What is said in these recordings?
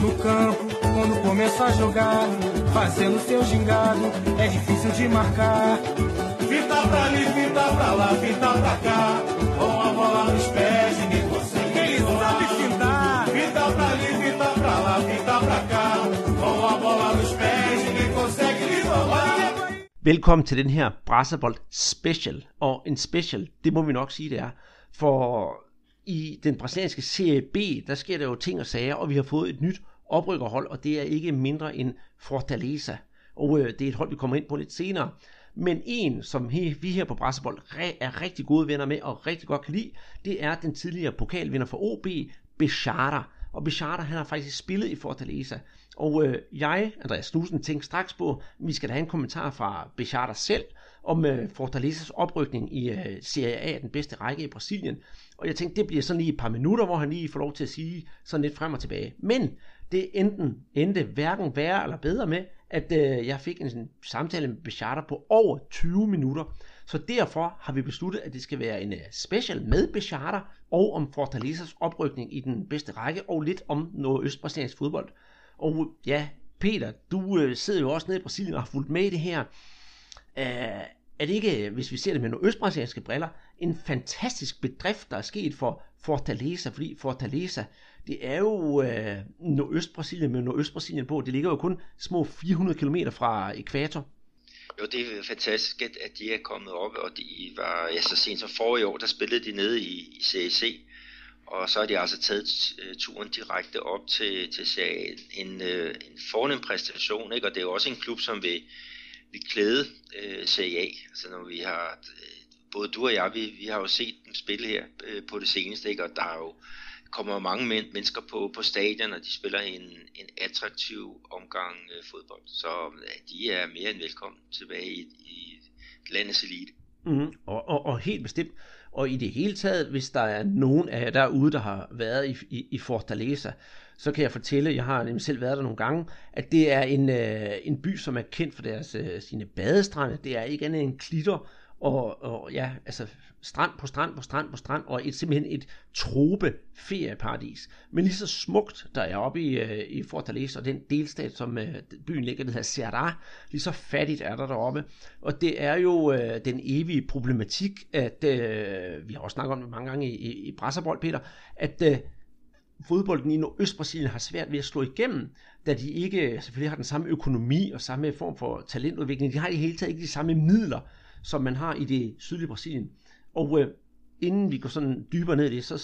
no campo, quando começa a jogar, fazendo seu gingado, é difícil de marcar. Fita pra ali, fita pra lá, fita pra cá, com a bola nos pés, ninguém consegue. Quem sabe fintar? Fita pra ali, fita pra lá, fita pra cá, com a bola nos pés, ninguém consegue lhe roubar. Velkommen til den her Brasserbold Special, og en special, det må vi nok sige, det er, for i den brasilianske Serie B, der sker der jo ting og sager, og vi har fået et nyt oprykkerhold, og det er ikke mindre end Fortaleza. Og øh, det er et hold, vi kommer ind på lidt senere. Men en, som he, vi her på Brasserbold er rigtig gode venner med, og rigtig godt kan lide, det er den tidligere pokalvinder for OB, Bechara. Og Bechara, han har faktisk spillet i Fortaleza. Og øh, jeg, Andreas Snusen, tænkte straks på, at vi skal da have en kommentar fra Bechara selv, om øh, Fortalezas oprykning i øh, Serie A, den bedste række i Brasilien. Og jeg tænkte, det bliver sådan lige et par minutter, hvor han lige får lov til at sige sådan lidt frem og tilbage. Men det enten endte hverken værre eller bedre med, at øh, jeg fik en sådan, samtale med Bechata på over 20 minutter. Så derfor har vi besluttet, at det skal være en øh, special med Bechata og om Fortalezas oprykning i den bedste række, og lidt om noget østbrasiliansk fodbold. Og ja, Peter, du øh, sidder jo også nede i Brasilien og har fulgt med i det her. Æh, er det ikke, hvis vi ser det med nogle østbrasilianske briller, en fantastisk bedrift, der er sket for Fortaleza, fordi Fortaleza, det er jo øh, Nordøstbrasilien med Nordøstbrasilien på. Det ligger jo kun små 400 km fra ekvator. Jo, det er fantastisk, at, de er kommet op, og de var, ja, så sent som forrige år, der spillede de nede i, i CAC, og så har de altså taget øh, turen direkte op til, til Serie En, øh, en fornem præstation, ikke? og det er jo også en klub, som vil, vil klæde øh, Serie A. Altså når vi har, øh, både du og jeg, vi, vi har jo set dem spille her øh, på det seneste, ikke? og der er jo kommer mange men, mennesker på, på stadion, og de spiller en, en attraktiv omgang øh, fodbold. Så uh, de er mere end velkommen tilbage i, i landets elite. Mm, og, og, og helt bestemt. Og i det hele taget, hvis der er nogen af jer derude, der har været i, i, i Fortaleza, så kan jeg fortælle, jeg har nemlig selv været der nogle gange, at det er en, øh, en by, som er kendt for deres øh, sine badestrande. Det er ikke andet end klitter og, og ja, altså strand på strand på strand på strand, og et, simpelthen et trope ferieparadis. Men lige så smukt, der er oppe i, øh, i Fortaleza, og den delstat, som uh, byen ligger, den hedder Serra, lige så fattigt er der deroppe. Og det er jo uh, den evige problematik, at uh, vi har også snakket om det mange gange i, i, i Brasserbold, Peter, at uh, fodbolden i Nordøstbrasilien har svært ved at slå igennem, da de ikke selvfølgelig har den samme økonomi og samme form for talentudvikling. De har i hele taget ikke de samme midler, som man har i det sydlige Brasilien. Og øh, inden vi går sådan dybere ned i det, så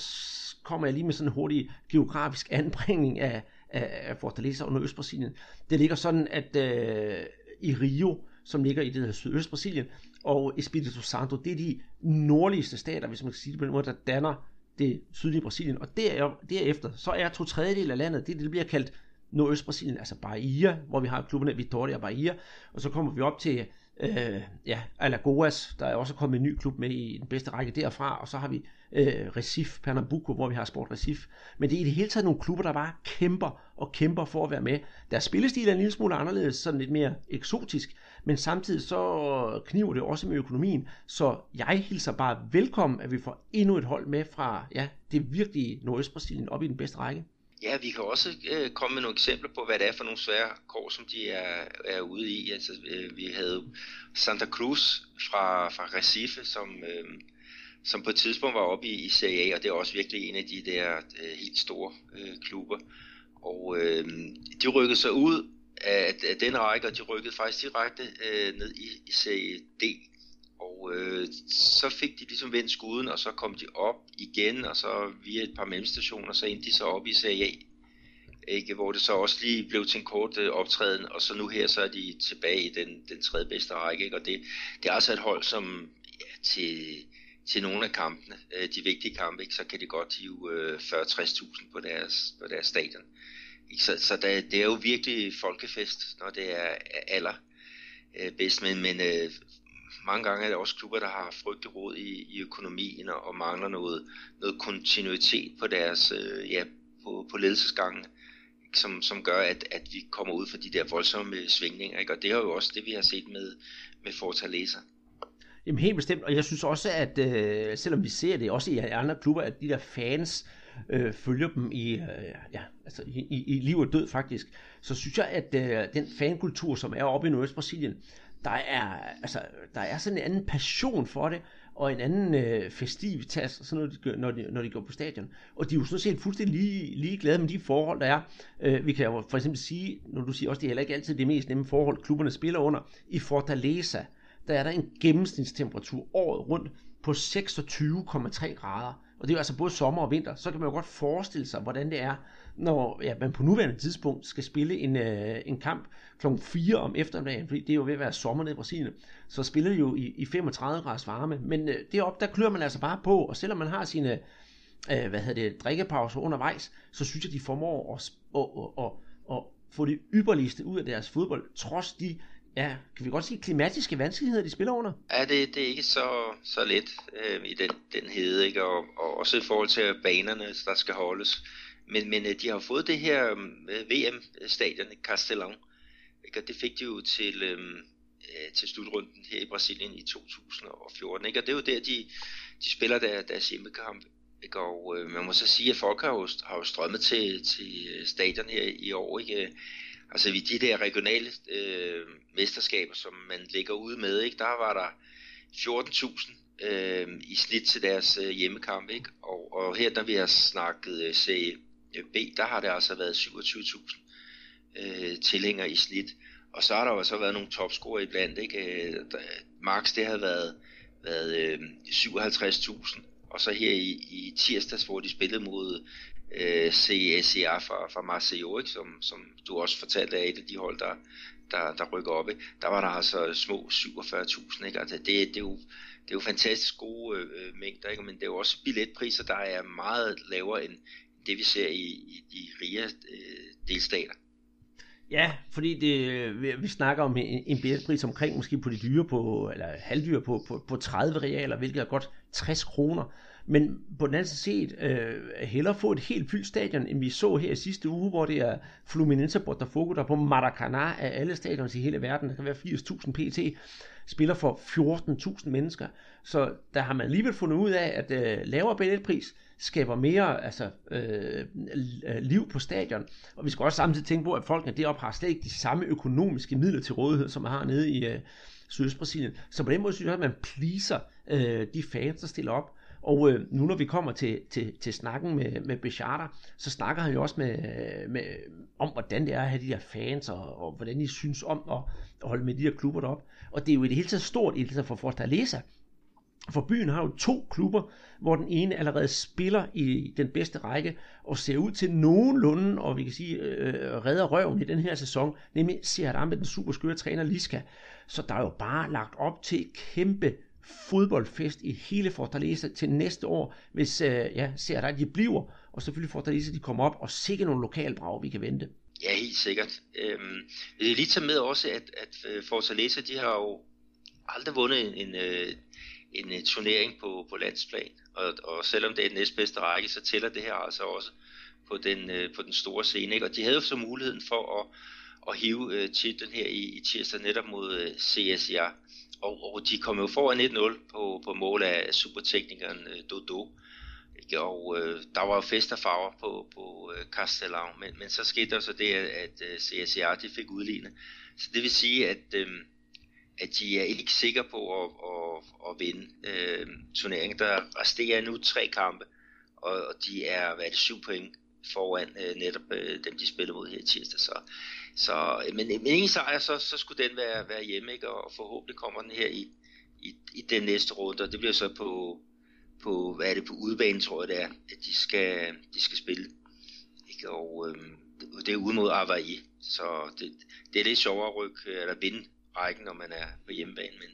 kommer jeg lige med sådan en hurtig geografisk anbringning af, af, Fortaleza under Østbrasilien. Det ligger sådan, at øh, i Rio, som ligger i det her Sydøstbrasilien, og Espírito Santo, det er de nordligste stater, hvis man kan sige det på den måde, der danner det sydlige Brasilien. Og der, derefter, så er to tredjedel af landet, det, det bliver kaldt Nordøstbrasilien, altså Bahia, hvor vi har klubberne Vitória og Bahia, og så kommer vi op til øh, ja, Alagoas, der er også kommet en ny klub med i den bedste række derfra, og så har vi øh, Recif, Pernambuco, hvor vi har Sport Recif. Men det er i det hele taget nogle klubber, der bare kæmper og kæmper for at være med. Deres spillestil er en lille smule anderledes, sådan lidt mere eksotisk, men samtidig så kniver det også med økonomien, så jeg hilser bare velkommen, at vi får endnu et hold med fra ja, det virkelige Nordøstbrasilien op i den bedste række. Ja, vi kan også øh, komme med nogle eksempler på, hvad det er for nogle svære kår, som de er, er ude i. Altså, øh, vi havde Santa Cruz fra, fra Recife, som, øh, som på et tidspunkt var oppe i, i Serie A, og det er også virkelig en af de der øh, helt store øh, klubber. Og øh, de rykkede sig ud af, af den række, og de rykkede faktisk direkte øh, ned i, i Serie D. Og øh, så fik de ligesom vendt skuden, og så kom de op igen, og så via et par mellemstationer, så endte de så op i Serie A. Ikke, hvor det så også lige blev til en kort øh, optræden, og så nu her, så er de tilbage i den, den tredje bedste række. Ikke? Og det, det er altså et hold, som ja, til, til nogle af kampene, øh, de vigtige kampe, ikke, så kan det godt hive øh, 40-60.000 på deres, på deres stadion. Ikke? Så, så der, det er jo virkelig folkefest, når det er aller øh, bedst, men, men øh, mange gange er det også klubber, der har frygtelig råd i, i økonomien og, og mangler noget, noget kontinuitet på deres øh, ja, på, på ledelsesgangen, som, som gør, at, at vi kommer ud for de der voldsomme svingninger. Ikke? Og det er jo også det, vi har set med, med Fortaleza. Jamen helt bestemt, og jeg synes også, at øh, selvom vi ser det også i andre klubber, at de der fans øh, følger dem i, øh, ja, altså i, i, i liv og død faktisk, så synes jeg, at øh, den fankultur, som er oppe i Nordøst-Brasilien, der er, altså, der er sådan en anden passion for det, og en anden øh, festivitas, sådan noget, de, når, de, når de går på stadion. Og de er jo sådan set fuldstændig lige, lige glade med de forhold, der er. Øh, vi kan jo for eksempel sige, når du siger også, det er heller ikke altid det mest nemme forhold, klubberne spiller under. I Fortaleza, der er der en gennemsnitstemperatur året rundt på 26,3 grader. Og det er jo altså både sommer og vinter. Så kan man jo godt forestille sig, hvordan det er, når ja, man på nuværende tidspunkt skal spille en, øh, en kamp kl. 4 om eftermiddagen, fordi det er jo ved at være sommer nede i Brasilien. Så spiller de jo i, i 35 graders varme. Men øh, op der klør man altså bare på, og selvom man har sine øh, hvad hedder det, drikkepauser undervejs, så synes jeg, de formår at, at, at, at, at få det ypperligste ud af deres fodbold, trods de ja, kan vi godt sige, klimatiske vanskeligheder, de spiller under? Ja, det, det er ikke så, så let øh, i den, den hede, ikke? Og, og også i forhold til banerne, der skal holdes. Men, men øh, de har fået det her øh, VM-stadion i Castellón, ikke? og det fik de jo til, øh, øh til slutrunden her i Brasilien i 2014. Ikke? Og det er jo der, de, de spiller der, deres hjemmekamp. Ikke? Og øh, man må så sige, at folk har jo, har jo strømmet til, til øh, stadion her i år. Ikke? Altså vi de der regionale øh, mesterskaber, som man ligger ude med, ikke? der var der 14.000 øh, i snit til deres øh, hjemmekamp. Ikke? Og, og her, der vi har snakket øh, CB, øh, der har det altså været 27.000 øh, tilhængere i snit. Og så har der jo så været nogle topscorer iblandt. Ikke? Øh, der, Max, det har været, været øh, 57.000. Og så her i, i tirsdags, hvor de spillede mod øh, CSEA fra, fra Marseille, ikke? Som, som du også fortalte af et af de hold, der, der, der rykker op. Ikke? Der var der altså små 47.000. Ikke? Altså, det, det, er jo, det er jo fantastisk gode øh, mængder, ikke? men det er jo også billetpriser, der er meget lavere end det, vi ser i, i de rige øh, delstater. Ja, fordi det, øh, vi, vi snakker om en, en billetpris omkring måske på de dyre på, eller halvdyre på, på, på 30 realer, hvilket er godt 60 kroner. Men på den anden side set, øh, hellere få et helt fyldt stadion, end vi så her i sidste uge, hvor det er Fluminense Botafogo, der på Maracanã af alle stadions i hele verden, der kan være 80.000 pt., spiller for 14.000 mennesker. Så der har man alligevel fundet ud af, at øh, lavere billetpris skaber mere altså, øh, liv på stadion. Og vi skal også samtidig tænke på, at folkene deroppe har slet ikke de samme økonomiske midler til rådighed, som man har nede i øh, Sydøstbrasilien. Så på den måde synes jeg, at man pleaser øh, de fans, der stiller op. Og øh, nu når vi kommer til, til, til snakken med, med Bechata, så snakker han jo også med, med, om, hvordan det er at have de her fans, og, og hvordan de synes om at, at holde med de her klubber derop. Og det er jo i det hele taget stort i det for Fortaleza. For byen har jo to klubber, hvor den ene allerede spiller i den bedste række, og ser ud til nogenlunde, og vi kan sige, øh, redder røven i den her sæson, nemlig Serram med den super skøre træner Liska. Så der er jo bare lagt op til kæmpe fodboldfest i hele Fortaleza til næste år, hvis øh, ja, ser der, de bliver, og selvfølgelig Fortaleza, de kommer op, og sikke nogle lokalbrag, vi kan vente. Ja, helt sikkert. Øhm, jeg lige tage med også, at, at øh, Fortaleza, de har jo aldrig vundet en, en, øh, en, en turnering på, på landsplan, og, og selvom det er den næstbedste række, så tæller det her altså også på den, på den store scene, ikke? og de havde jo så muligheden for at, at hive titlen her i, i tirsdag netop mod CSIA, og, og de kom jo foran 1-0 på, på mål af superteknikeren øh, Dodo. Ikke? Og øh, der var jo fest og farver på, på øh, Castellau, men, men så skete der så det, at, at øh, CSR de fik udlignet. Så det vil sige, at, øh, at de er ikke sikre på at, at, at vinde øh, turneringen. Der resterer nu tre kampe, og, og de er, hvad er det, syv point foran øh, netop øh, dem, de spiller mod her tirsdag. Så, så, øh, men, øh, men ingen sejr, så, så skulle den være, være hjemme, ikke? og forhåbentlig kommer den her i, i, i den næste runde, og det bliver så på, på hvad er det, på udebane, tror jeg det er, at de skal, de skal spille. Ikke? Og øhm, det er ude mod Hawaii, så det, det er lidt sjovere at rykke, øh, eller vinde rækken, når man er på hjemmebane, men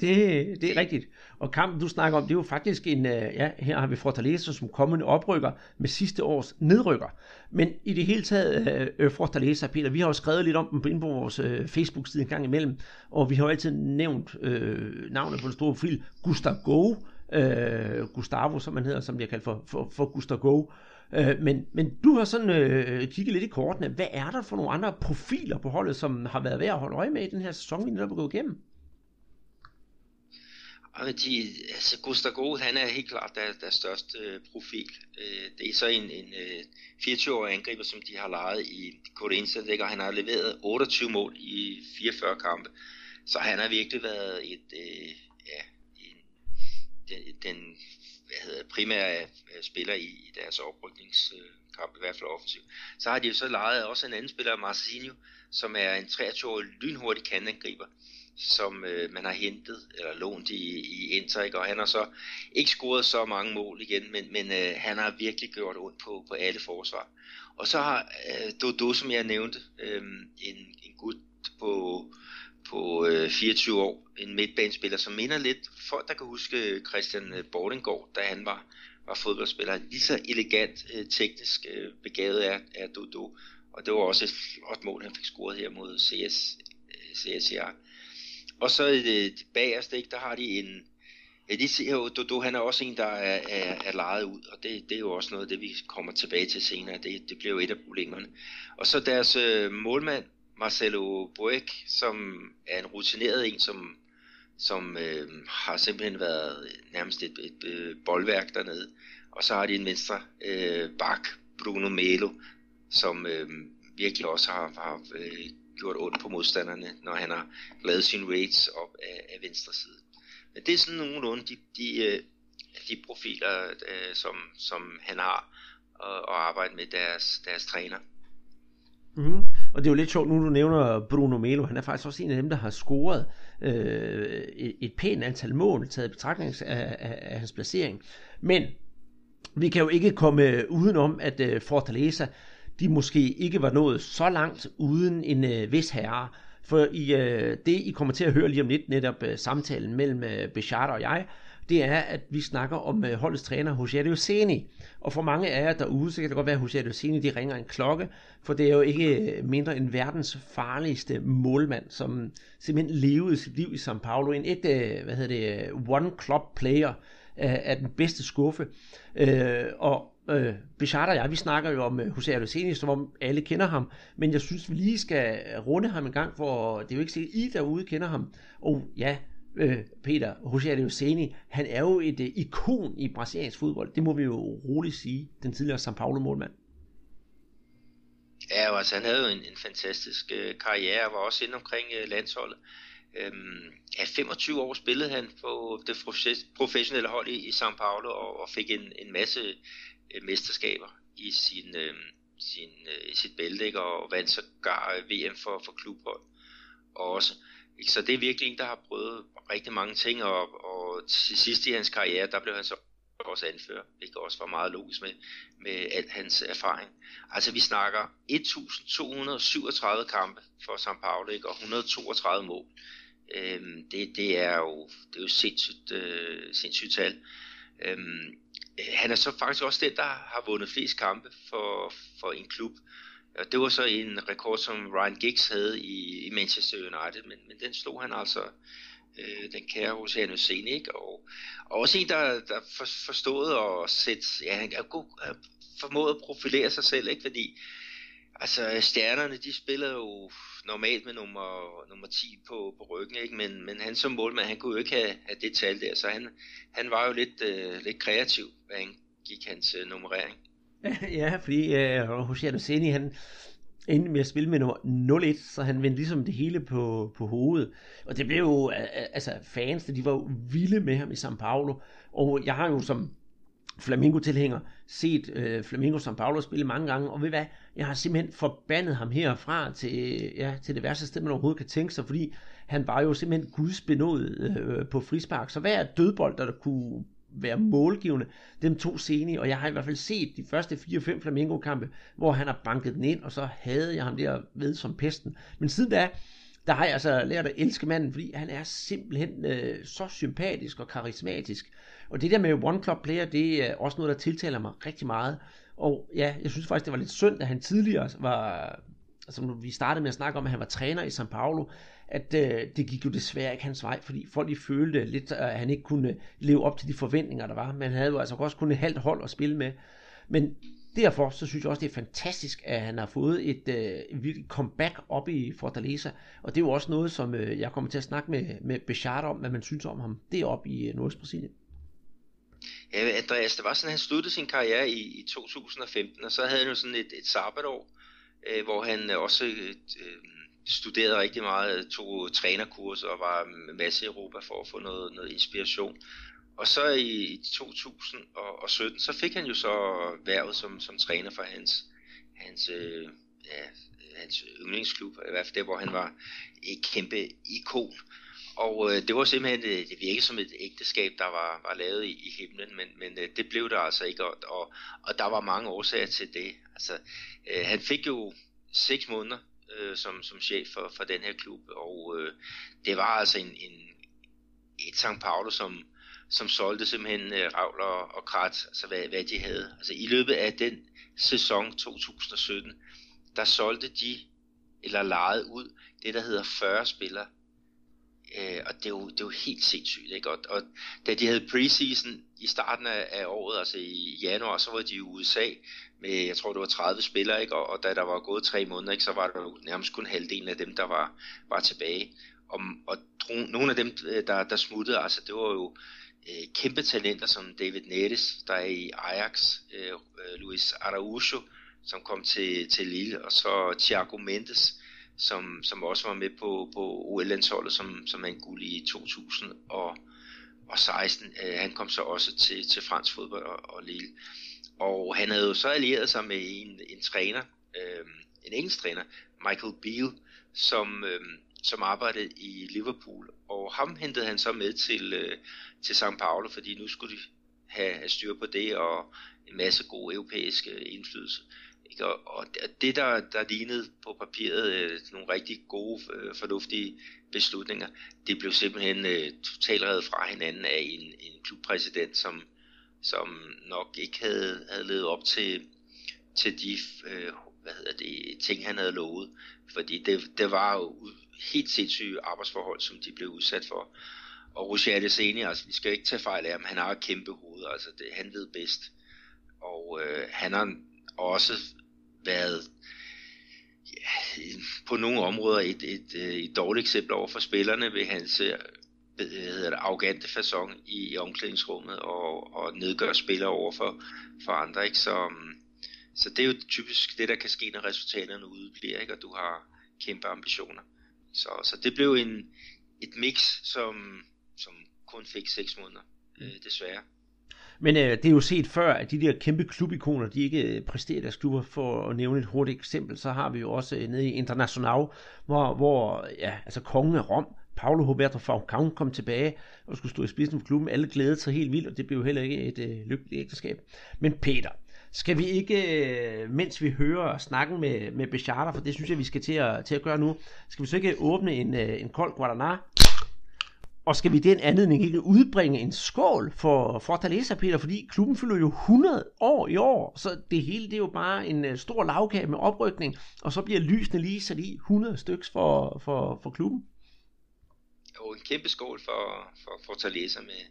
det, det er rigtigt. Og kampen, du snakker om, det er jo faktisk en, øh, ja, her har vi Fortaleza som kommende oprykker med sidste års nedrykker. Men i det hele taget, øh, Fortaleza, Peter, vi har jo skrevet lidt om dem inde på vores øh, Facebook-side en gang imellem, og vi har jo altid nævnt øh, navnet på den store profil, Gustav Go, øh, Gustavo, som man hedder, som jeg kalder for, for, for Go. Øh, men, men du har sådan øh, kigget lidt i kortene. Hvad er der for nogle andre profiler på holdet, som har været værd at holde øje med i den her sæson, vi netop er gået igennem? Og de, altså Gustavo, han er helt klart der, deres største øh, profil. Øh, det er så en, en øh, 24-årig angriber, som de har lejet i Corinthians, og han har leveret 28 mål i 44 kampe. Så han har virkelig været et, øh, ja, en, den, den hvad hedder, primære øh, spiller i, i deres oprykningskamp, i hvert fald offensivt. Så har de jo så lejet også en anden spiller, Marcinho, som er en 23-årig lynhurtig kandangriber som øh, man har hentet eller lånt i, i Inter, ikke? og han har så ikke scoret så mange mål igen, men, men øh, han har virkelig gjort ondt på, på alle forsvar. Og så har øh, Dodo, som jeg nævnte, øh, en, en gut på, på øh, 24 år, en midtbanespiller, som minder lidt, folk der kan huske Christian øh, Bordengård, da han var, var fodboldspiller, lige så elegant, øh, teknisk øh, begavet er, er Dodo, og det var også et flot mål, han fik scoret her mod CS, øh, CSR. Og så øh, bagerst, ikke, der har de en... Ja, de ser jo, Dodo, han er også en, der er, er, er lejet ud, og det, det er jo også noget det, vi kommer tilbage til senere. Det, det bliver jo et af problemerne. Og så deres øh, målmand, Marcelo Boek, som er en rutineret en, som, som øh, har simpelthen været nærmest et, et, et øh, boldværk dernede. Og så har de en venstre øh, bak, Bruno Melo, som øh, virkelig også har, har øh, gjort ondt på modstanderne, når han har lavet sine raids op af, af venstre side. Men det er sådan nogenlunde de, de, øh, de profiler, øh, som, som han har at, at arbejde med deres, deres træner. Mm. Og det er jo lidt sjovt, nu du nævner Bruno Melo, han er faktisk også en af dem, der har scoret øh, et, et pænt antal mål, taget i betragtning af, af, af hans placering. Men vi kan jo ikke komme udenom, at øh, Fortaleza de måske ikke var nået så langt uden en øh, vis herre. For i, øh, det, I kommer til at høre lige om lidt, netop øh, samtalen mellem øh, Bechard og jeg, det er, at vi snakker om øh, holdets træner, José Seni. Og for mange af jer derude, så kan det godt være, at José Seni, de ringer en klokke, for det er jo ikke øh, mindre end verdens farligste målmand, som simpelthen levede sit liv i São Paulo. En ægte, øh, hvad hedder det, øh, one-club player øh, af den bedste skuffe. Øh, og øh, Bichard og jeg, vi snakker jo om øh, uh, Jose Aluseni, som om alle kender ham, men jeg synes, vi lige skal runde ham en gang, for det er jo ikke sikkert, I derude kender ham. Og ja, øh, Peter, Jose Aluseni, han er jo et øh, ikon i brasiliansk fodbold, det må vi jo roligt sige, den tidligere São Paulo målmand. Ja, altså han havde jo en, en fantastisk øh, karriere, og var også inde omkring øh, landsholdet. Øhm, ja, 25 år spillede han på det professionelle hold i, i São Paulo og, og fik en, en masse øh, mesterskaber i sin, øh, sin, øh, sit bælte, ikke? og vandt sågar øh, VM for, for klubhold også. Ikke? Så det er virkelig en, der har prøvet rigtig mange ting, og, og til sidst i hans karriere, der blev han så også anfører, hvilket også var meget logisk med, med al hans erfaring. Altså vi snakker 1237 kampe for São Paulo, ikke? og 132 mål. Øhm, det, det, er jo, det er jo sindssygt, øh, sindssygt tal. Øhm, Øh, han er så faktisk også den, der har vundet flest kampe for, for en klub. Og det var så en rekord, som Ryan Giggs havde i, i Manchester United, men, men den slog han altså, øh, den kære hos Hussein, ikke? Og, og også en, der, der for, forstod at sætte, ja, han er god, formået at profilere sig selv, ikke? Fordi Altså, stjernerne, de spiller jo normalt med nummer, nummer 10 på, på ryggen, ikke? Men, men han som målmand, han kunne jo ikke have, have det tal der, så han, han var jo lidt, øh, lidt kreativ, hvad han gik hans øh, nummerering. Ja, fordi øh, José Adoseni, han endte med at spille med nummer 01, så han vendte ligesom det hele på, på hovedet. Og det blev jo, altså fans, de var jo vilde med ham i São Paulo, og jeg har jo som Flamingo-tilhænger set øh, Flamingo São Paulo spille mange gange, og ved hvad, jeg har simpelthen forbandet ham herfra til, ja, til det værste sted, man overhovedet kan tænke sig, fordi han var jo simpelthen gudsbenået øh, på frispark. Så hver dødbold, der kunne være målgivende, dem to scene, og jeg har i hvert fald set de første 4-5 Flamingo-kampe, hvor han har banket den ind, og så havde jeg ham der ved som pesten. Men siden da, der har jeg altså lært at elske manden, fordi han er simpelthen øh, så sympatisk og karismatisk. Og det der med One Club Player, det er også noget, der tiltaler mig rigtig meget. Og ja, jeg synes faktisk, det var lidt synd, at han tidligere var, altså vi startede med at snakke om, at han var træner i São Paulo, at øh, det gik jo desværre ikke hans vej, fordi folk de følte lidt, øh, at han ikke kunne øh, leve op til de forventninger, der var. Men han havde jo altså også kun et halvt hold at spille med. Men derfor så synes jeg også, det er fantastisk, at han har fået et øh, virkelig comeback op i Fortaleza. Og det er jo også noget, som øh, jeg kommer til at snakke med, med Bechard om, hvad man synes om ham. Det er op i øh, Nordsbrasilien. Ja, Andreas, det var sådan, at han sluttede sin karriere i, i 2015, og så havde han jo sådan et, et sabbatår, øh, hvor han også øh, studerede rigtig meget, tog trænerkurser og var en masse i Europa for at få noget, noget inspiration. Og så i 2017, så fik han jo så værvet som, som træner for hans, hans, øh, ja, hans yndlingsklub, i hvert fald der, hvor han var et kæmpe ikon. Og øh, det var simpelthen, øh, det virkede som et ægteskab, der var, var lavet i, i himlen, men, men øh, det blev der altså ikke, og, og, og der var mange årsager til det. Altså, øh, han fik jo seks måneder øh, som, som chef for, for den her klub, og øh, det var altså en, en, et St. Paulo, som, som solgte simpelthen øh, Ravler og, og Krat, altså hvad, hvad de havde. Altså i løbet af den sæson 2017, der solgte de, eller lejede ud, det der hedder 40 spillere. Øh, og det er, jo, det er jo helt sindssygt, ikke? Og, og da de havde preseason i starten af, af året, altså i januar, så var de i USA med, jeg tror det var 30 spillere, ikke? Og, og da der var gået tre måneder, ikke, så var der jo nærmest kun halvdelen af dem, der var, var tilbage. Og, og nogle af dem, øh, der, der smuttede, altså det var jo øh, kæmpe talenter som David Nettes, der er i Ajax, øh, øh, Luis Araujo, som kom til, til Lille, og så Thiago Mendes, som, som også var med på, på OL-landsholdet som, som en guld i 2016. Øh, han kom så også til, til fransk fodbold og, og Lille. Og han havde jo så allieret sig med en, en træner, øh, en engelsk træner, Michael Beale, som, øh, som arbejdede i Liverpool, og ham hentede han så med til, øh, til São Paulo, fordi nu skulle de have, have styr på det, og en masse god europæisk øh, indflydelse. Ikke? Og, og det, der, der lignede på papiret øh, nogle rigtig gode, øh, fornuftige beslutninger, det blev simpelthen øh, totalt reddet fra hinanden af en, en klubpræsident, som, som nok ikke havde, havde levet op til, til de øh, hvad hedder det, ting, han havde lovet. Fordi det, det var jo helt sindssyge arbejdsforhold, som de blev udsat for. Og Roger Adesani, altså vi skal ikke tage fejl af ham, han har et kæmpe hoved, altså det, han ved bedst. Og øh, han har også været ja, på nogle områder et, et, et, et dårligt eksempel over for spillerne ved hans øh, hedder det, arrogante façon i, omklædningsrummet og, og nedgøre spillere over for, for andre. Ikke? Så, så det er jo typisk det, der kan ske, når resultaterne udebliver, ikke? og du har kæmpe ambitioner. Så, så det blev en, et mix, som, som kun fik 6 måneder, øh, desværre. Men øh, det er jo set før, at de der kæmpe klubikoner, de ikke øh, præsterer deres klubber. For at nævne et hurtigt eksempel, så har vi jo også øh, nede i International, hvor, hvor ja, altså kongen af Rom, Paulo Roberto Falcao kom tilbage og skulle stå i spidsen for klubben. Alle glædede sig helt vildt, og det blev jo heller ikke et øh, lykkeligt ægteskab. Men Peter, skal vi ikke, øh, mens vi hører snakken med, med Becharter, for det synes jeg, vi skal til at, til at gøre nu, skal vi så ikke åbne en, øh, en kold Guaraná? Og skal vi den anledning ikke udbringe en skål for Fortaleza, Peter, fordi klubben fylder jo 100 år i år, så det hele det er jo bare en øh, stor lavkage med oprykning, og så bliver lysene lige sat i 100 styks for, for, for klubben. Jo, en kæmpe skål for, for Fortaleza med,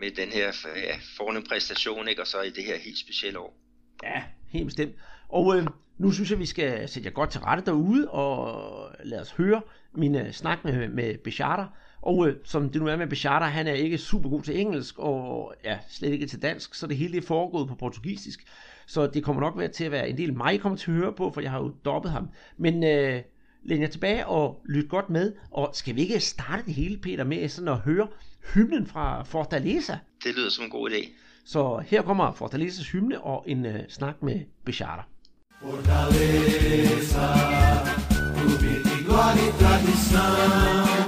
med den her ja, fornem præstation, ikke? og så i det her helt specielle år. Ja, helt bestemt. Og øh, nu synes jeg, vi skal sætte jer godt til rette derude, og lad os høre min uh, snak med, med Becharter. Og øh, som det nu er med Becharter, han er ikke super god til engelsk, og ja, slet ikke til dansk, så det hele er foregået på portugisisk. Så det kommer nok til at være en del mig, I kommer til at høre på, for jeg har jo dobbet ham. Men øh, læn jer tilbage og lyt godt med. Og skal vi ikke starte det hele, Peter, med sådan at høre hymnen fra Fortaleza? Det lyder som en god idé. Så her kommer Fortalezas hymne og en uh, snak med Becharter. Fortaleza, igual y tradição.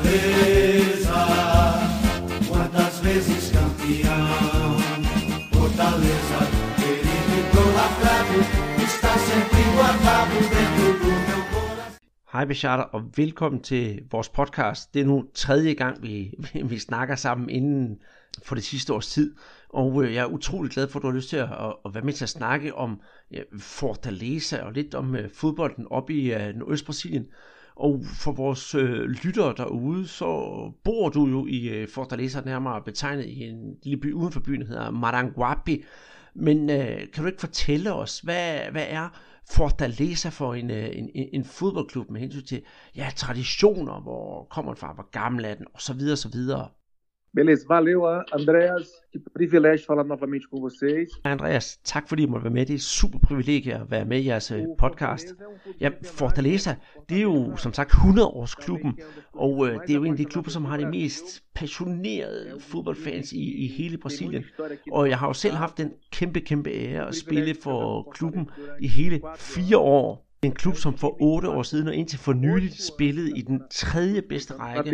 Fortaleza, quantas vezes campeão. Fortaleza, querido e idolatrado, está sempre guardado dentro do meu coração. Hej Becharter, og velkommen til vores podcast. Det er nu tredje gang, vi, vi snakker sammen inden for det sidste års tid. Og øh, jeg er utrolig glad for, at du har lyst til at, at være med til at snakke om ja, Fortaleza og lidt om uh, fodbolden op i uh, Nordøst-Brasilien. Og for vores øh, lyttere derude, så bor du jo i øh, Fortaleza, nærmere betegnet i en lille by uden for byen, der hedder Maranguapi. Men øh, kan du ikke fortælle os, hvad, hvad er Fortaleza for en, øh, en, en, fodboldklub med hensyn til ja, traditioner, hvor kommer den fra, hvor gammel er den, og så videre, så videre. Beleza, valeu, Andreas. Que privilégio falar novamente com vocês. Andreas, tak fordi I måtte være med. Det er et super privilegie at være med i jeres øh, podcast. Ja, Fortaleza, det er jo som sagt 100-årsklubben, og øh, det er jo en af de klubber, som har de mest passionerede fodboldfans i, i hele Brasilien. Og jeg har jo selv haft den kæmpe, kæmpe ære at spille for klubben i hele fire år. En klub, som for otte år siden og indtil for nyligt spillede i den tredje bedste række.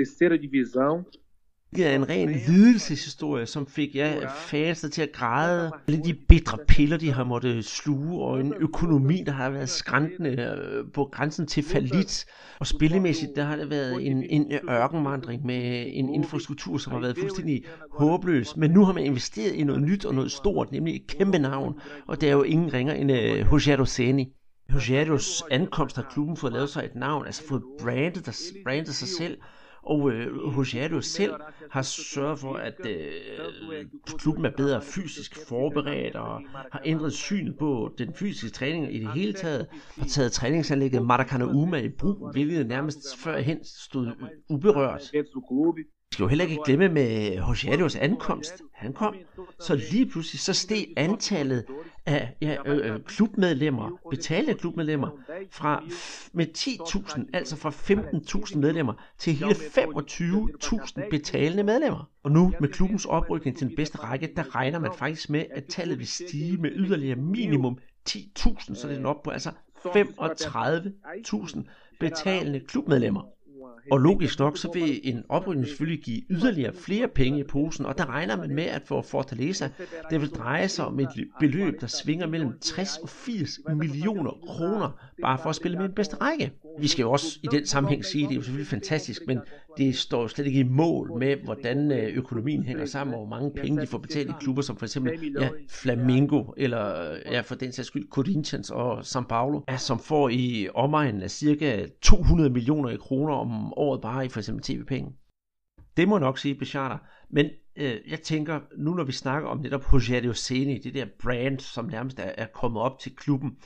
Det er en ren lidelseshistorie, som fik ja, fansene til at græde. Alle de bitre piller, de har måttet sluge, og en økonomi, der har været skræntende øh, på grænsen til falit. Og spillemæssigt, der har det været en, en ørkenvandring med en infrastruktur, som har været fuldstændig håbløs. Men nu har man investeret i noget nyt og noget stort, nemlig et kæmpe navn. Og det er jo ingen ringer end uh, Rogero Seni. Rogerios ankomst har klubben fået lavet sig et navn, altså fået brandet, der, brandet sig selv og øh, Hosiado selv har sørget for, at øh, klubben er bedre fysisk forberedt og har ændret synet på den fysiske træning i det hele taget. Har taget træningsanlægget Maracanã i brug, hvilket nærmest førhen stod uberørt skal jo heller ikke glemme med Hosiadios ankomst. Han kom, så lige pludselig så steg antallet af ja, øh, øh klubmedlemmer, betalte klubmedlemmer, fra med 10.000, altså fra 15.000 medlemmer, til hele 25.000 betalende medlemmer. Og nu med klubbens oprykning til den bedste række, der regner man faktisk med, at tallet vil stige med yderligere minimum 10.000, så det er op på altså 35.000 betalende klubmedlemmer. Og logisk nok, så vil en oprykning selvfølgelig give yderligere flere penge i posen, og der regner man med, at for Fortaleza, det vil dreje sig om et beløb, der svinger mellem 60 og 80 millioner kroner, bare for at spille med den bedste række. Vi skal jo også i den sammenhæng sige, at det er jo selvfølgelig fantastisk, men det står slet ikke i mål med, hvordan øh, økonomien hænger sammen, og hvor mange penge de får betalt i klubber som for eksempel ja, Flamingo, eller øh, ja, for den sags skyld Corinthians og São Paulo, ja, som får i omegnen af cirka 200 millioner i kroner om året bare i for eksempel tv-penge. Det må jeg nok sige, Bechata. Men øh, jeg tænker, nu når vi snakker om netop Rogério Ceni, det der brand, som nærmest er, er kommet op til klubben,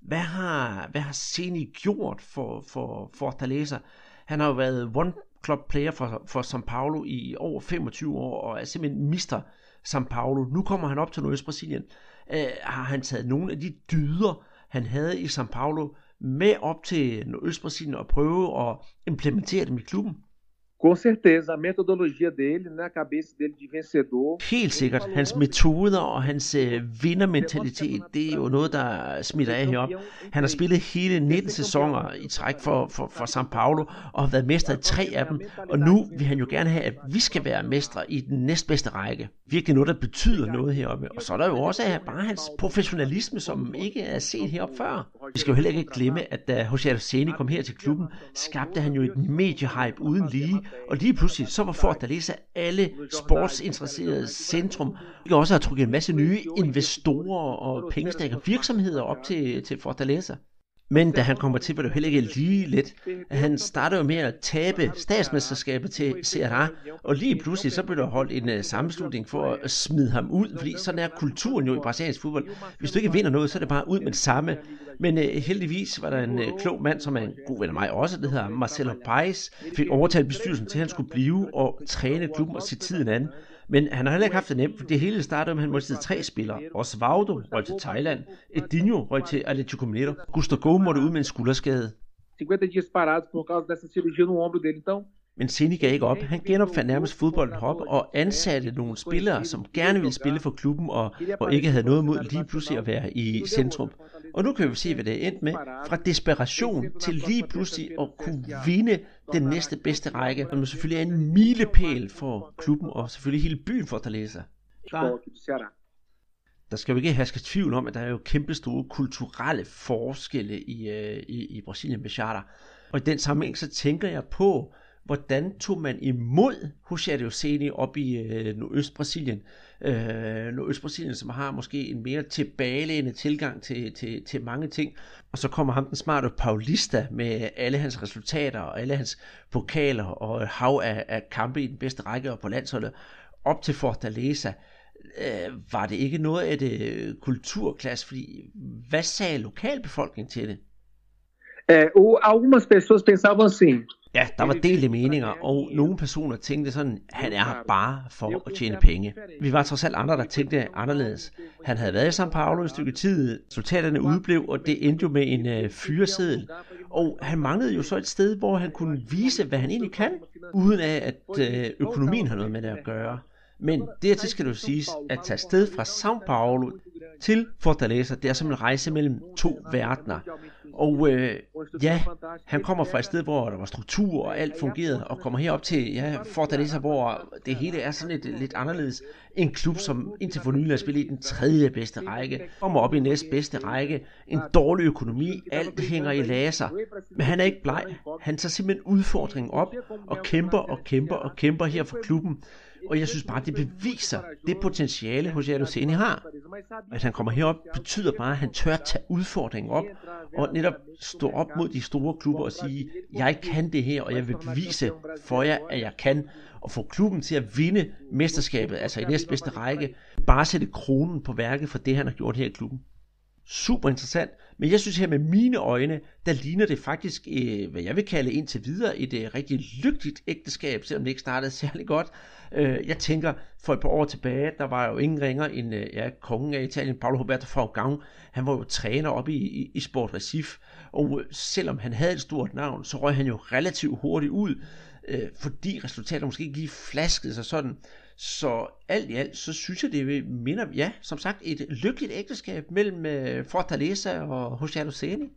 hvad har, hvad har Ceni gjort for, for Fortaleza? Han har jo været one Klopp player for, for São Paulo i over 25 år, og er simpelthen mister São Paulo. Nu kommer han op til Nordøstbrasilien. Øh, har han taget nogle af de dyder, han havde i São Paulo, med op til Nordøstbrasilien og prøve at implementere dem i klubben? Com certeza, a metodologia dele, né, a cabeça dele de vencedor. Helt sikkert. Hans metoder og hans øh, vindermentalitet, det er jo noget, der smitter af herop. Han har spillet hele 19 sæsoner i træk for, for, for São Paulo og har været mester i tre af dem. Og nu vil han jo gerne have, at vi skal være mestre i den næstbedste række. Virkelig noget, der betyder noget heroppe. Og så er der jo også bare hans professionalisme, som ikke er set heroppe før. Vi skal jo heller ikke glemme, at da Jose Arseni kom her til klubben, skabte han jo et mediehype uden lige, og lige pludselig, så var Fortaleza alle sportsinteresserede centrum. Vi også har trukket en masse nye investorer og pengestærke virksomheder op til, til Fortaleza. Men da han kommer til, var det jo heller ikke lige let. Han starter jo med at tabe statsmesterskabet til Ceará, og lige pludselig så blev der holdt en uh, sammenslutning for at smide ham ud, fordi sådan er kulturen jo i brasiliansk fodbold. Hvis du ikke vinder noget, så er det bare ud med det samme. Men uh, heldigvis var der en uh, klog mand, som er en god ven af mig også, det hedder Marcelo Paes, fik overtalt bestyrelsen til, at han skulle blive og træne klubben og se tiden an. Men han har heller ikke haft det nemt, for det hele startede med, at han måtte tre spillere. Osvaldo røg til Thailand, Edinho røg til Atletico Mineiro, Gustavo måtte ud med en skulderskade. 50 dias parados por causa dessa cirurgia no ombro dele, então men Ceni gav ikke op. Han genopfandt nærmest fodbolden op og ansatte nogle spillere, som gerne ville spille for klubben og, og ikke havde noget mod lige pludselig at være i centrum. Og nu kan vi se, hvad det er endt med. Fra desperation til lige pludselig at kunne vinde den næste bedste række, som selvfølgelig er en milepæl for klubben og selvfølgelig hele byen for Fortaleza. Der skal jo ikke herske tvivl om, at der er jo kæmpe store kulturelle forskelle i, øh, i, i Brasilien med charter. Og i den sammenhæng så tænker jeg på, hvordan tog man imod Rogério Ceni op i øh, Nordøst-Brasilien? Øh, Nordøst-Brasilien, som har måske en mere tilbagelægende tilgang til, til, til mange ting. Og så kommer ham den smarte Paulista med alle hans resultater og alle hans pokaler og hav af, af kampe i den bedste række og på landsholdet op til Fortaleza øh, var det ikke noget af det øh, kulturklasse? Fordi hvad sagde lokalbefolkningen til det? É, o, algumas pessoas pensavam assim. Ja, der var delte meninger, og nogle personer tænkte sådan, han er her bare for at tjene penge. Vi var trods alt andre, der tænkte anderledes. Han havde været i São Paulo et stykke tid, resultaterne udblev, og det endte jo med en øh, fyreseddel. Og han manglede jo så et sted, hvor han kunne vise, hvad han egentlig kan, uden af at øh, økonomien har noget med det at gøre. Men dertil skal du siges, at tage sted fra São Paulo til Fortaleza, det er som en rejse mellem to verdener. Og øh, ja, han kommer fra et sted, hvor der var struktur og alt fungerede, og kommer herop til ja, Fortaleza, hvor det hele er sådan lidt, lidt anderledes. En klub, som indtil for nylig har spillet i den tredje bedste række, kommer op i næst bedste række, en dårlig økonomi, alt hænger i laser. Men han er ikke bleg. Han tager simpelthen udfordringen op og kæmper og kæmper og kæmper her for klubben. Og jeg synes bare, det beviser det potentiale, hos Jadoseni har. At han kommer herop, betyder bare, at han tør tage udfordringen op, og netop stå op mod de store klubber og sige, jeg kan det her, og jeg vil bevise for jer, at jeg kan, og få klubben til at vinde mesterskabet, altså i næstbedste række, bare sætte kronen på værket for det, han har gjort her i klubben super interessant. Men jeg synes her med mine øjne, der ligner det faktisk, øh, hvad jeg vil kalde indtil videre, et øh, rigtig lykkeligt ægteskab, selvom det ikke startede særlig godt. Øh, jeg tænker, for et par år tilbage, der var jo ingen ringer end øh, ja, kongen af Italien, Paolo Roberto Falcão. Han var jo træner op i, i, i Sport Recif, og øh, selvom han havde et stort navn, så røg han jo relativt hurtigt ud, øh, fordi resultatet måske ikke lige flaskede sig sådan. Så alt i alt, så synes jeg, det minder, ja, som sagt, et lykkeligt ægteskab mellem uh, Fortaleza og José Luceni.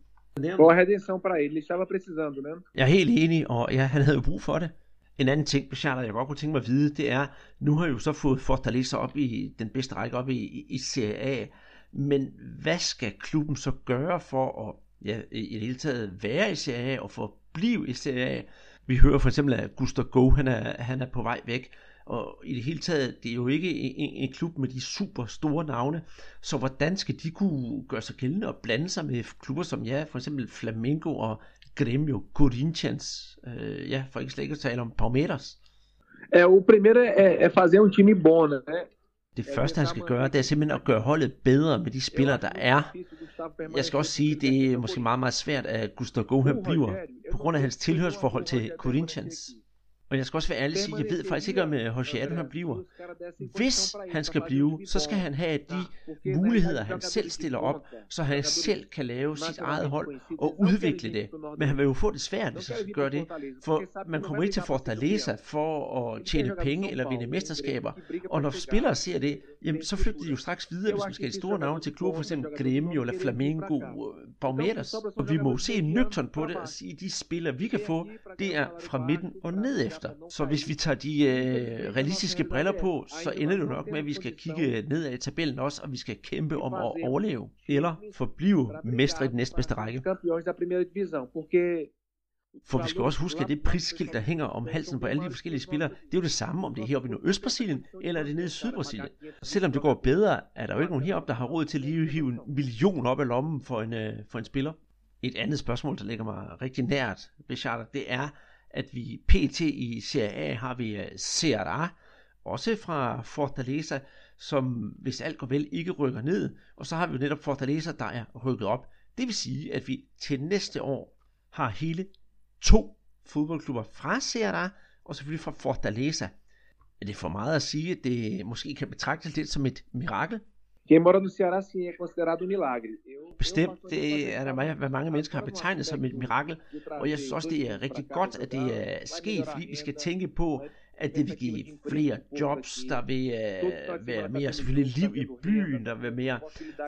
Boa redenção para ele, ele estava precisando, né? Jeg er helt enig, og ja, han havde jo brug for det. En anden ting, Bechata, jeg godt kunne tænke mig at vide, det er, nu har jeg jo så fået Fortaleza op i den bedste række op i, i, i Serie A, men hvad skal klubben så gøre for at ja, i det hele taget være i Serie A og forblive i Serie A? Vi hører for eksempel, at Gustav Go, han er, han er på vej væk. Og i det hele taget, det er jo ikke en, en klub med de super store navne, så hvordan skal de kunne gøre sig gældende og blande sig med klubber som, ja, for eksempel Flamengo og Grêmio, Corinthians, øh, ja, for ikke slet ikke at tale om Palmeiras. É, o primeiro é, é fazer um time bom, né? Det første, han skal gøre, det er simpelthen at gøre holdet bedre med de spillere, der er. Jeg skal også sige, det er måske meget, meget svært, at Gustav Gohan bliver, på grund af hans tilhørsforhold til Corinthians. Og jeg skal også være ærlig sige, jeg ved faktisk ikke, om Jose Adam han bliver. Hvis han skal blive, så skal han have de muligheder, han selv stiller op, så han selv kan lave sit eget hold og udvikle det. Men han vil jo få det svært, hvis han skal gøre det. For man kommer ikke til Fortaleza for at tjene penge eller vinde mesterskaber. Og når spillere ser det, jamen, så flygter de jo straks videre, hvis man skal have store navne til klubber, for eksempel Grêmio eller Flamengo, Palmeiras. Og vi må se nøgtern på det og sige, at de spillere, vi kan få, det er fra midten og ned efter. Så hvis vi tager de øh, realistiske briller på, så ender det nok med, at vi skal kigge ned i tabellen også, og vi skal kæmpe om at overleve, eller forblive mestre i den næstbedste række. For vi skal også huske, at det prisskilt, der hænger om halsen på alle de forskellige spillere, det er jo det samme, om det er heroppe i Nordøstbrasilien, eller er det nede i Sydbrasilien. Selvom det går bedre, er der jo ikke nogen heroppe, der har råd til at lige hive en million op af lommen for en, øh, for en spiller. Et andet spørgsmål, der ligger mig rigtig nært ved Charter, det er, at vi pt. i Serie A har vi øh, Serra, også fra Fortaleza, som hvis alt går vel ikke rykker ned, og så har vi jo netop Fortaleza, der er rykket op. Det vil sige, at vi til næste år har hele to fodboldklubber fra Serra, og selvfølgelig fra Fortaleza. Er det for meget at sige, at det måske kan betragtes lidt som et mirakel? Quem mora no Ceará, sim, é considerado um milagre. Bestemt, det er der hvad mange mennesker har betegnet som et mirakel, og jeg synes også, det er rigtig godt, at det er sket, fordi vi skal tænke på, at det vil give flere jobs, der vil uh, være mere selvfølgelig liv i byen, der vil være mere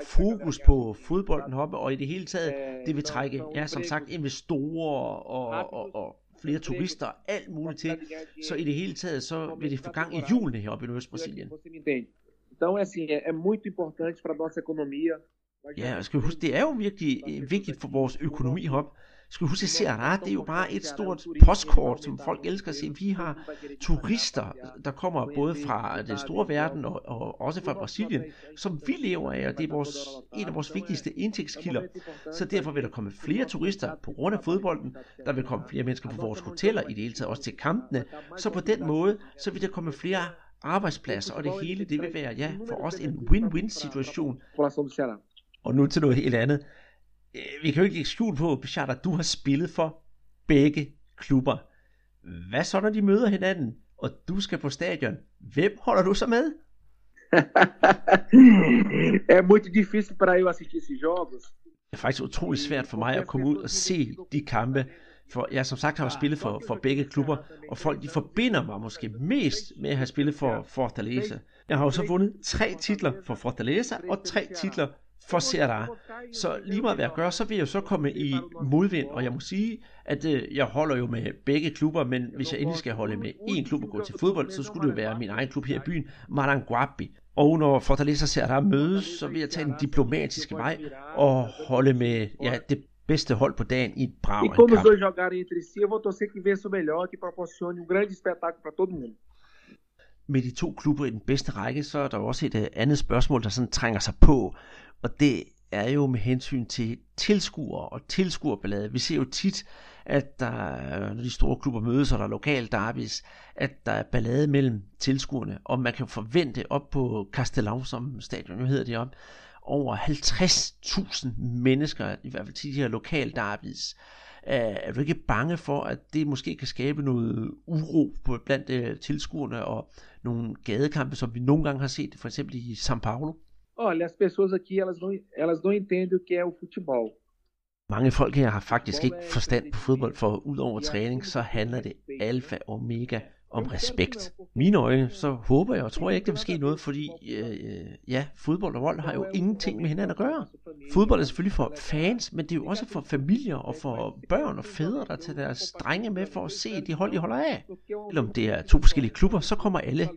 fokus på fodbolden heroppe, og i det hele taget, det vil trække, ja, som sagt, investorer og, og, og flere turister og alt muligt til, så i det hele taget, så vil det få gang i hjulene heroppe i Nordøstbrasilien. Então, assim, é, é muito importante para nossa economia. Ja, og skal huske, det er jo virkelig vigtigt for vores økonomi heroppe. Skal huske, at Ceará, det er jo bare et stort postkort, som folk elsker at se. Vi har turister, der kommer både fra den store verden og, og også fra Brasilien, som vi lever af, og det er vores, en af vores vigtigste indtægtskilder. Så derfor vil der komme flere turister på grund af fodbolden. Der vil komme flere mennesker på vores hoteller, i det hele taget også til kampene. Så på den måde, så vil der komme flere arbejdspladser og det hele, det vil være, ja, for os en win-win situation. Og nu til noget helt andet. Øh, Vi kan jo ikke lægge skjul på, Bichard, at du har spillet for begge klubber. Hvad så, når de møder hinanden, og du skal på stadion? Hvem holder du så med? é muito difícil para eu assistir esses jogos. Det er faktisk utrolig svært for mig at komme ud og se de kampe, for jeg som sagt har spillet for, for begge klubber, og folk de forbinder mig måske mest med at have spillet for Fortaleza. Jeg har jo så vundet tre titler for Fortaleza og tre titler for Serra. Så lige meget hvad jeg gør, så vil jeg jo så komme i modvind, og jeg må sige, at øh, jeg holder jo med begge klubber, men hvis jeg endelig skal holde med én klub og gå til fodbold, så skulle det jo være min egen klub her i byen, Maranguapi. Og når Fortaleza og Serra mødes, så vil jeg tage den diplomatiske vej og holde med ja, det bedste hold på dagen i et E brag quando os dois jogarem entre si, eu vou torcer que vença o melhor, que proporcione um grande espetáculo para todo mundo. med de to klubber i den bedste række, så er der også et øh, andet spørgsmål, der sådan trænger sig på, og det er jo med hensyn til tilskuere og tilskuerballade. Vi ser jo tit, at der, når de store klubber mødes, og der er lokal derbys, at der er ballade mellem tilskuerne, og man kan forvente op på Castellau, som stadion nu hedder det op, over 50.000 mennesker, i hvert fald til de her lokal derbys. Er er du ikke bange for, at det måske kan skabe noget uro på blandt øh, tilskuerne og nogle gadekampe, som vi nogle gange har set, for eksempel i São Paulo? Olha, as pessoas aqui, elas não, elas não entendem o que é o futebol. Mange folk her har faktisk ikke forstand på fodbold, for ud over træning, så handler det alfa og omega om respekt. Mine øjne, så håber jeg og tror jeg ikke, der vil ske noget, fordi øh, ja, fodbold og vold har jo ingenting med hinanden at gøre. Fodbold er selvfølgelig for fans, men det er jo også for familier og for børn og fædre, der tager deres drenge med for at se de hold, de holder af. Selvom det er to forskellige klubber, så kommer alle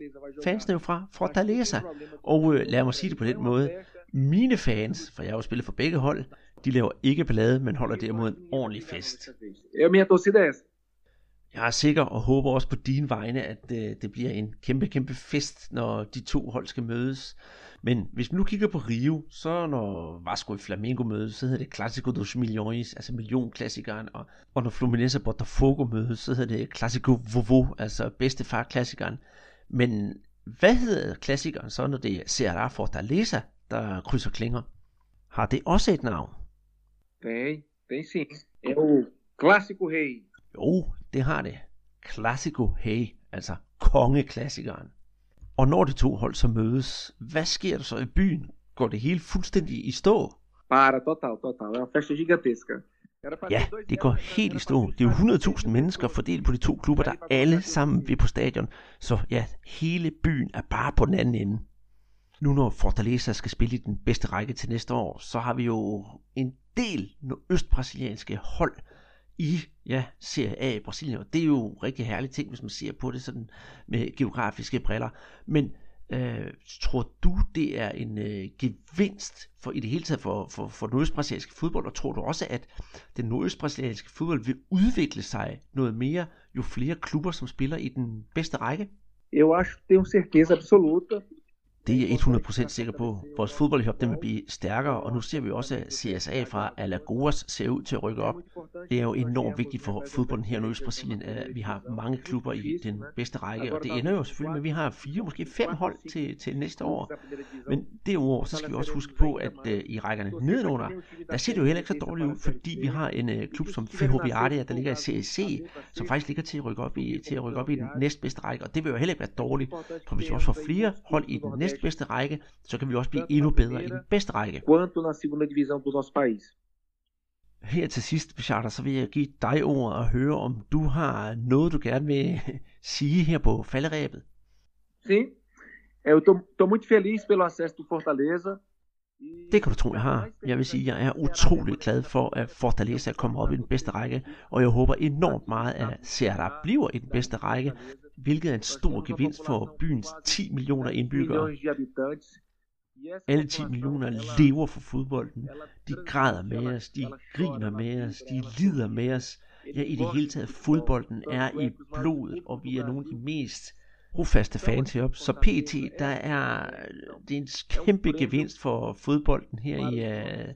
fansene jo fra Fortaleza. Og øh, lad mig sige det på den måde. Mine fans, for jeg har jo spillet for begge hold, de laver ikke ballade, men holder derimod en ordentlig fest. Eu, minha torcida er. Jeg er sikker og håber også på dine vegne, at øh, det bliver en kæmpe, kæmpe fest, når de to hold skal mødes. Men hvis vi nu kigger på Rio, så når Vasco i Flamengo mødes, så hedder det Clásico dos Milhões, altså millionklassikeren. Og, og når Fluminense og Botafogo mødes, så hedder det Clásico Vovô, altså bedstefar-klassikeren. Men hvad hedder klassikeren så, når det er Ceará Fortaleza, der krydser klinger? Har det også et navn? Tem, tem sim. É o Clássico Rei. Jo, det har det. Classico Hey, altså kongeklassikeren. Og når de to hold så mødes, hvad sker der så i byen? Går det hele fuldstændig i stå? Para, total, total. É uma festa gigantesca. Ja, det går helt i stå. Det er jo 100.000 100.000 mennesker fordelt på de to klubber, der alle sammen vil på stadion. Så ja, hele byen er bare på den anden ende. Nu når Fortaleza skal spille i den bedste række til næste år, så har vi jo en del østbrasilianske hold i ja, Serie A i Brasilien, og det er jo en rigtig herlig ting, hvis man ser på det sådan med geografiske briller. Men øh, tror du, det er en øh, gevinst for i det hele taget for, for, for den østbrasilianske fodbold, og tror du også, at den nordøstbrasilianske fodbold vil udvikle sig noget mere, jo flere klubber, som spiller i den bedste række? Eu acho, tenho certeza absoluta. Det er jeg 100% sikker på. Vores fodboldhop den vil blive stærkere, og nu ser vi også, at CSA fra Alagoas ser ud til at rykke op. Det er jo enormt vigtigt for fodbolden her i Brasilien, at vi har mange klubber i den bedste række, og det ender jo selvfølgelig med, at vi har fire, måske fem hold til, til næste år. Men derudover, så skal vi også huske på, at uh, i rækkerne nedenunder, der ser det jo heller ikke så dårligt ud, fordi vi har en uh, klub som Ferroviaria, der ligger i CSC, som faktisk ligger til at rykke op i, til at rykke op i den næstbedste række, og det vil jo heller ikke være dårligt, for hvis vi også får flere hold i den næstbedste række, så kan vi også blive endnu bedre i den bedste række. Quanto na segunda divisão do nosso país. Her til sidst, Bicharter, så vil jeg give dig ordet og høre, om du har noget, du gerne vil sige her på falderæbet. Sim, eu estou muito feliz pelo acesso do Fortaleza. Det kan du tro, jeg har. Jeg vil sige, at jeg er utrolig glad for, at Fortaleza kommer op i den bedste række, og jeg håber enormt meget, at Ceará bliver i den bedste række, hvilket er en stor gevinst for byens 10 millioner indbyggere. Alle 10 millioner lever for fodbolden. De græder med os, de griner med os, de lider med os. Ja, i det hele taget, fodbolden er i blodet, og vi er nogle af de mest brofaste fans heroppe. Så pt, der er, det er en kæmpe gevinst for fodbolden her i, uh,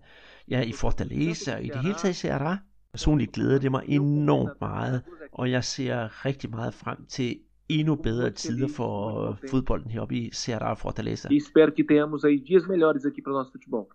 ja, i Fortaleza og i det hele taget i Ceará. Personligt glæder det mig enormt meget, og jeg ser rigtig meget frem til endnu bedre tider for fodbolden heroppe i Ceará Fortaleza. E espero que tenhamos aí dias melhores aqui para o nosso futebol.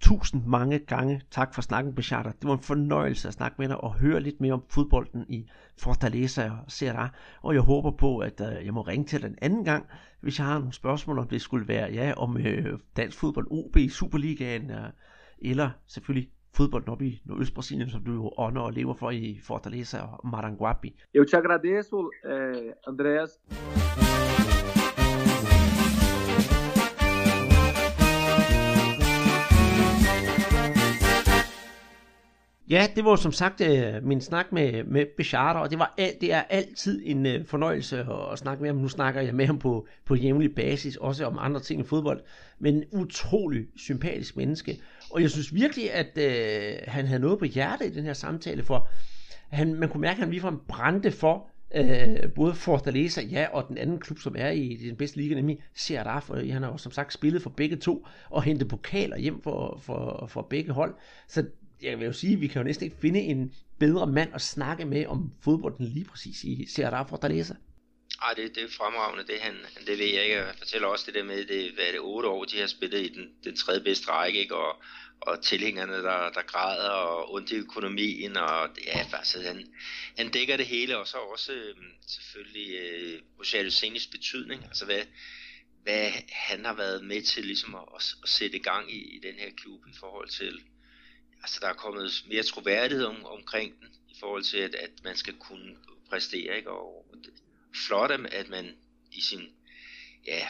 Tusind mange gange tak for snakken, Bechata. Det var en fornøjelse at snakke med dig og høre lidt mere om fodbolden i Fortaleza og Serra. Og jeg håber på, at øh, jeg må ringe til dig en anden gang, hvis jeg har nogle spørgsmål, om det skulle være ja, om øh, dansk fodbold, OB, Superligaen, øh, eller selvfølgelig fodbolden oppe i Nordøstbrasilien, som du jo ånder og lever for i Fortaleza og Maranguapi. Eu te agradeço, eh, Andreas. Ja, det var som sagt øh, min snak med, med Becharter, og det, var det er altid en øh, fornøjelse at, at snakke med ham. Nu snakker jeg med ham på, på jævnlig basis, også om andre ting i fodbold. Men en utrolig sympatisk menneske. Og jeg synes virkelig, at øh, han havde noget på hjertet i den her samtale, for han, man kunne mærke, at han ligefrem brændte for øh, både Fortaleza, ja, og den anden klub, som er i den bedste liga, nemlig Ceará, for han har jo som sagt spillet for begge to, og hentet pokaler hjem for, for, for begge hold. Så jeg vil jo sige, at vi kan jo næsten ikke finde en bedre mand at snakke med om fodbolden lige præcis i Serra Fortaleza. Ej, det, det er fremragende, det han, det ved jeg ikke. Jeg fortæller også det der med, det, hvad er det, otte år, de har spillet i den, den tredje bedste række, ikke? Og, og tilhængerne, der, der græder, og ondt i økonomien, og ja, altså, han, han dækker det hele, og så også øh, selvfølgelig øh, Rogelio Senis betydning, altså hvad, hvad han har været med til ligesom at, at, at sætte gang i, i den her klub i forhold til, altså der er kommet mere troværdighed om, omkring den, i forhold til, at, at man skal kunne præstere, ikke? og flot, at man i sin ja,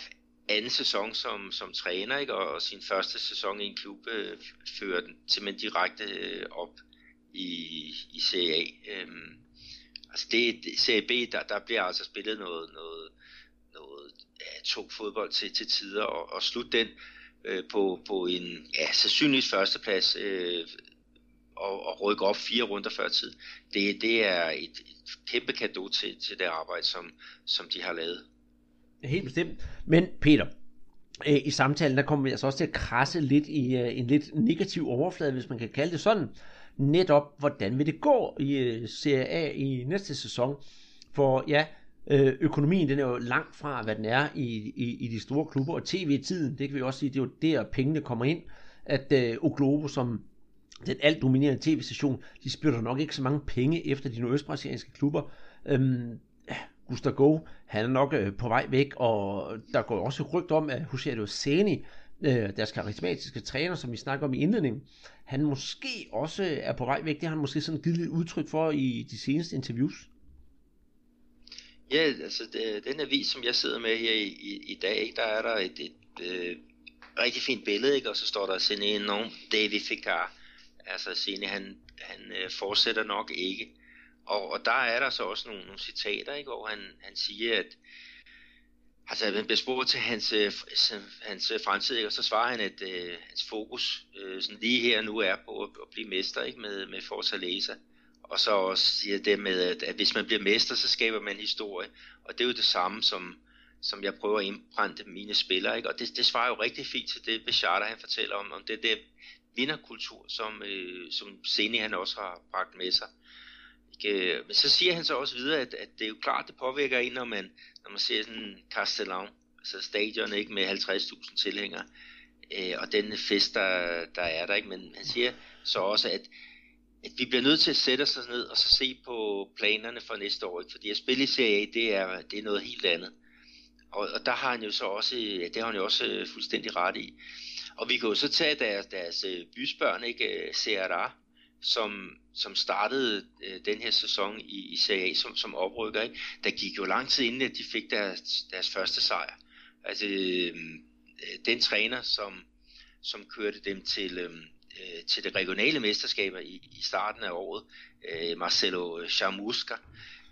anden sæson som, som træner, ikke? Og, og sin første sæson i en klub øh, fører den simpelthen direkte øh, op i, i Serie A. Øhm, altså det, det B, der, der bliver altså spillet noget, noget, noget ja, tung fodbold til, til tider, og, og slut den øh, på, på en ja, sandsynligvis førsteplads øh, og, og rykke op fire runder før tid. Det, det er et, et kæmpe kado til, til det arbejde, som, som de har lavet. Helt bestemt. Men Peter, øh, i samtalen, der kommer vi altså også til at krasse lidt i øh, en lidt negativ overflade, hvis man kan kalde det sådan. Netop, hvordan vil det gå i øh, Serie A i næste sæson? For ja, Øh, økonomien den er jo langt fra, hvad den er i, i, i de store klubber, og tv-tiden, det kan vi også sige, det er jo der, pengene kommer ind, at øh, Oglobo, som den alt dominerende tv-station, de spytter nok ikke så mange penge efter de nordøstbrasilianske klubber. Øhm, Gustav Go, han er nok øh, på vej væk, og der går også rygt om, at Hussein Seni, øh, deres karismatiske træner, som vi snakker om i indledningen, han måske også er på vej væk. Det har han måske sådan givet lidt udtryk for i de seneste interviews. Ja, altså det, den avis, som jeg sidder med her i, i, i dag, der er der et, et, et, øh, rigtig fint billede, ikke? og så står der sådan en nogen David Ficar. Altså Sene, han, han øh, fortsætter nok ikke. Og, og der er der så også nogle, nogle citater, ikke, hvor han, han siger, at altså, han bliver spurgt til hans, øh, hans øh, fremtid, ikke, og så svarer han, at øh, hans fokus øh, sådan lige her nu er på at, at blive mester ikke, med, med Fortaleza. Og så også siger det med, at, at hvis man bliver mester, så skaber man historie. Og det er jo det samme, som, som jeg prøver at indbrænde mine spillere. Ikke? Og det, det svarer jo rigtig fint til det, Bechata han fortæller om, om det der vinderkultur, som, øh, som Seni han også har bragt med sig. Ikke? Men så siger han så også videre, at, at det er jo klart, det påvirker en, når man, når man ser sådan Castellan, altså stadion ikke med 50.000 tilhængere, øh, og den fest, der, der er der. Ikke? Men han siger så også, at, at vi bliver nødt til at sætte os ned og så se på planerne for næste år. Ikke? Fordi at spille i Serie A, det er, det er noget helt andet. Og, og der har han jo så også, ja, det har han jo også øh, fuldstændig ret i. Og vi kan jo så tage deres, deres øh, bysbørn, ikke? Øh, CRA, som, som startede øh, den her sæson i, i Serie A som, som oprykker. Ikke? Der gik jo lang tid inden, at de fik deres, deres første sejr. Altså øh, den træner, som, som kørte dem til, øh, Øh, til det regionale mesterskaber i, i starten af året, øh, Marcelo Chamusca,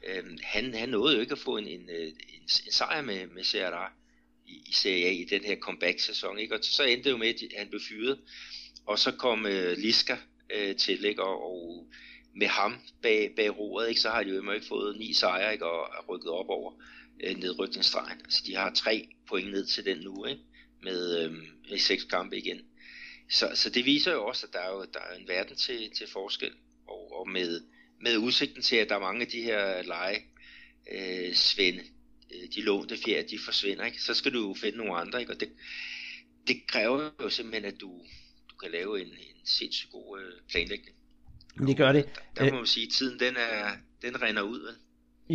øh, han, han nåede jo ikke at få en, en, øh, en, en sejr med, med Serie i, i Serie A i den her comeback-sæson. Ikke? Og så endte det jo med, at han blev fyret. Og så kom øh, Liska øh, til, ikke? Og, og med ham bag, bag roret, ikke? så har de jo ikke fået ni sejre ikke? og er rykket op over øh, nedrykningsstregen. Altså de har tre point ned til den nu, ikke? Med, øh, med seks kampe igen. Så, så det viser jo også, at der er, jo, der er en verden til, til forskel. Og, og med, med udsigten til, at der er mange af de her lege øh, Svende, øh, de lånte fjer, de forsvinder, ikke? så skal du jo finde nogle andre, ikke? og det, det kræver jo simpelthen, at du, du kan lave en, en sindssygt god øh, planlægning. Det gør det. Der, der må man sige, at tiden den, er, den render ud. Vel?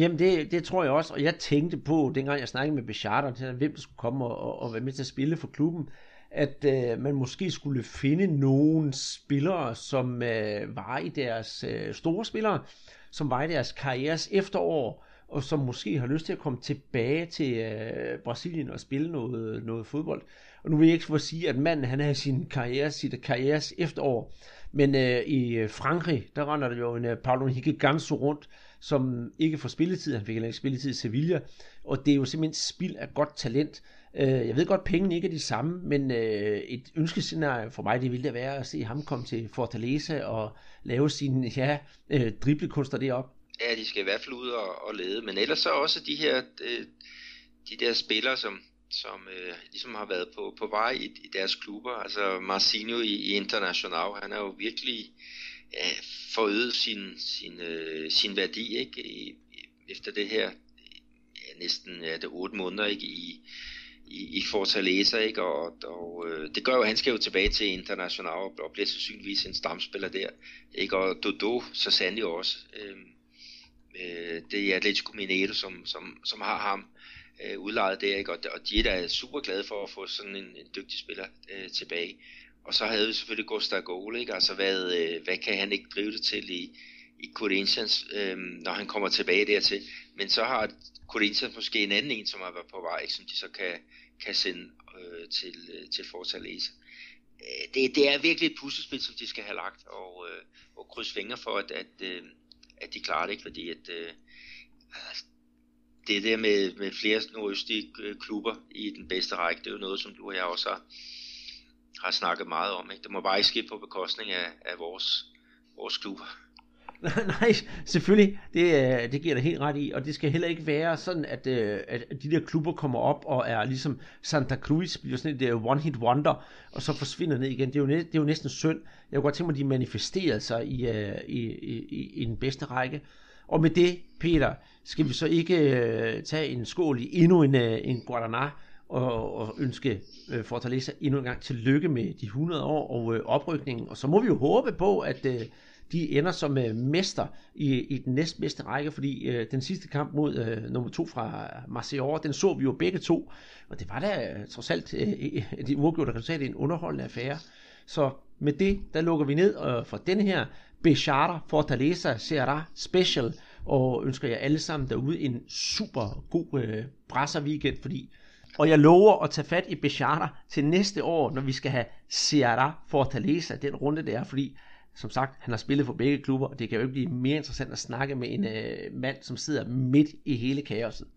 Jamen det, det tror jeg også, og jeg tænkte på, dengang jeg snakkede med Bechard til hvem der skulle komme og, og, og være med til at spille for klubben, at øh, man måske skulle finde nogle spillere, som øh, var i deres øh, store spillere, som var i deres karrieres efterår, og som måske har lyst til at komme tilbage til øh, Brasilien og spille noget, noget fodbold. Og nu vil jeg ikke få at sige, at manden han har sin karriere, sit karrieres efterår, men øh, i Frankrig, der render der jo en øh, Paulo Henrique Ganso rundt, som ikke får spilletid. Han fik heller ikke spilletid i Sevilla. Og det er jo simpelthen spild af godt talent. Øh, jeg ved godt, at pengene ikke er de samme, men øh, et ønskescenarie for mig, det ville da være at se ham komme til Fortaleza og lave sine ja, øh, driblekunster derop. Ja, de skal i hvert fald ud og, og lede, men ellers så også de her øh, de der spillere, som, som øh, ligesom har været på, på vej i, i deres klubber. Altså Marcinho i, i International, han er jo virkelig ja, forøget sin, sin, øh, sin værdi ikke? I, efter det her ja, næsten ja, det otte måneder ikke? i, i, i Fortaleza, ikke? og, og øh, det gør jo, at han skal jo tilbage til International og, og bliver sandsynligvis en stamspiller der, ikke? og Dodo så sandelig også. Øh, øh, det er Atletico Mineiro, som, som, som har ham øh, udlejet der, ikke? Og, og de er da super glade for at få sådan en, en dygtig spiller øh, tilbage. Og så havde vi selvfølgelig Gustav Gole, ikke? Altså, hvad, øh, hvad kan han ikke drive det til i, i Corinthians, øh, når han kommer tilbage dertil. Men så har Corinthians måske en anden en, som har været på vej, ikke? som de så kan, kan sende øh, til, øh, til Fortaleza. Øh, det, det er virkelig et puslespil, som de skal have lagt, og, øh, og krydse fingre for, at, at, øh, at de klarer det, ikke? fordi at, øh, altså, det der med, med flere nordøstlige øh, klubber i den bedste række, det er jo noget, som du og jeg også har, har snakket meget om. Ikke? Det må bare ikke ske på bekostning af, af vores, vores klubber. Nej, selvfølgelig. Det, øh, det giver det helt ret i. Og det skal heller ikke være sådan, øh, at, at de der klubber kommer op og er ligesom Santa Cruz, bliver sådan et one-hit wonder, og så forsvinder ned igen. Det er jo, det er jo næsten synd. Jeg kunne godt tænke mig, at de manifesterer sig øh, i, i, i, i den bedste række. Og med det, Peter, skal vi så ikke tage en skål i endnu en, en Guaraná, og, og ønske øh, Fortaleza endnu en gang tillykke med de 100 år og øh, oprykningen. Og så må vi jo håbe på, at øh, de ender som øh, mester i, i den næstbedste række, fordi øh, den sidste kamp mod øh, nummer to fra Marseille, den så vi jo begge to, og det var da øh, trods alt øh, øh de uafgjorte resultat en underholdende affære. Så med det, der lukker vi ned øh, for den her Bechara Fortaleza Serra Special, og ønsker jer alle sammen derude en super god øh, brasser weekend, fordi og jeg lover at tage fat i Bechata til næste år, når vi skal have Sierra Fortaleza, den runde der, fordi som sagt, han har spillet for begge klubber, og det kan jo ikke blive mere interessant at snakke med en øh, mand, som sidder midt i hele kaoset.